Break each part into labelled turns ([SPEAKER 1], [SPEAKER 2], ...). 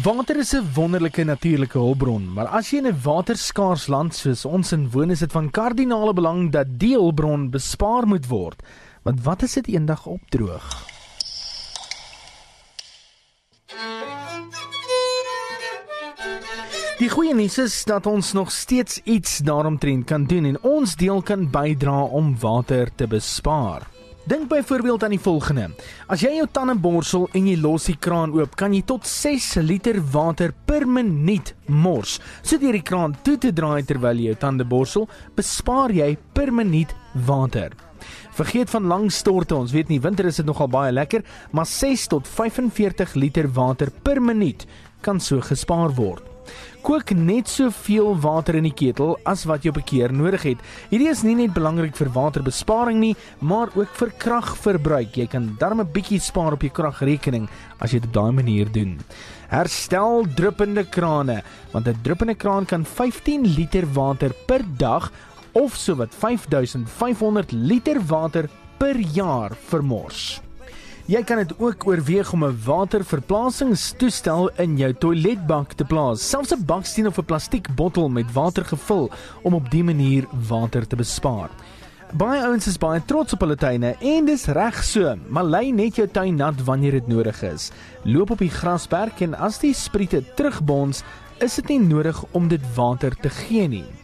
[SPEAKER 1] Water is 'n wonderlike natuurlike hulpbron, maar as jy in 'n waterskaars land soos ons in woon, is dit van kardinale belang dat die hulpbron bespaar moet word. Want wat as dit eendag opdroog? Die goeie nuus is dat ons nog steeds iets daaromtrent kan doen en ons deel kan bydra om water te bespaar. Dink byvoorbeeld aan die volgende. As jy jou tande borsel en jy los die kraan oop, kan jy tot 6 liter water per minuut mors. So deur die kraan toe te draai terwyl jy jou tande borsel, bespaar jy per minuut water. Vergeet van lang storte. Ons weet nie winter is dit nogal baie lekker, maar 6 tot 45 liter water per minuut kan so gespaar word. Kook net soveel water in die ketel as wat jy op 'n keer nodig het. Hierdie is nie net belangrik vir waterbesparing nie, maar ook vir kragverbruik. Jy kan darm 'n bietjie spaar op jou kragrekening as jy dit op daai manier doen. Herstel druppende krane, want 'n druppende kraan kan 15 liter water per dag of sowat 5500 liter water per jaar vermors. Jy kan dit ook oorweeg om 'n waterverplasingstoestel in jou toiletbak te plaas, selfs 'n baksteen of 'n plastiek bottel met water gevul om op dië manier water te bespaar. Baie ouens is baie trots op hulle tuine en dis reg so, maar lei net jou tuin nat wanneer dit nodig is. Loop op die grasperk en as die spriete terugbons, is dit nie nodig om dit water te gee nie.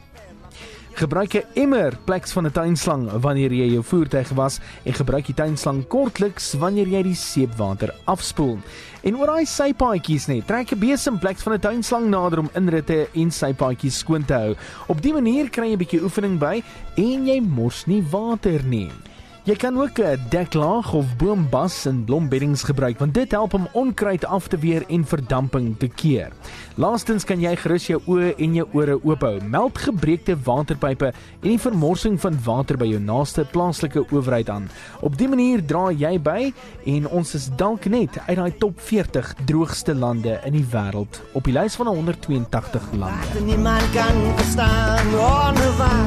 [SPEAKER 1] Gebruik 'n emmer pleks van 'n tuinslang wanneer jy jou voertuig was en gebruik die tuinslang kortliks wanneer jy die seepwater afspoel. En oor daai sypaadjies net, trek 'n besem pleks van 'n tuinslang nader om inritte en sypaadjies skoon te hou. Op dië manier kry jy 'n bietjie oefening by en jy mors nie water nie. Jy kan ook 'n deklaag of boombas en blombeddings gebruik want dit help om onkruid af te weer en verdamping te keer. Laastens kan jy gerus jou oë en jou ore oop hou. Meld gebreekte waterpype en die vermorsing van water by jou naaste plaaslike owerheid aan. Op dië manier dra jy by en ons is dalk net uit daai top 40 droogste lande in die wêreld op die lys van 182 lande.
[SPEAKER 2] Niemand kan verstaan, ohne waken.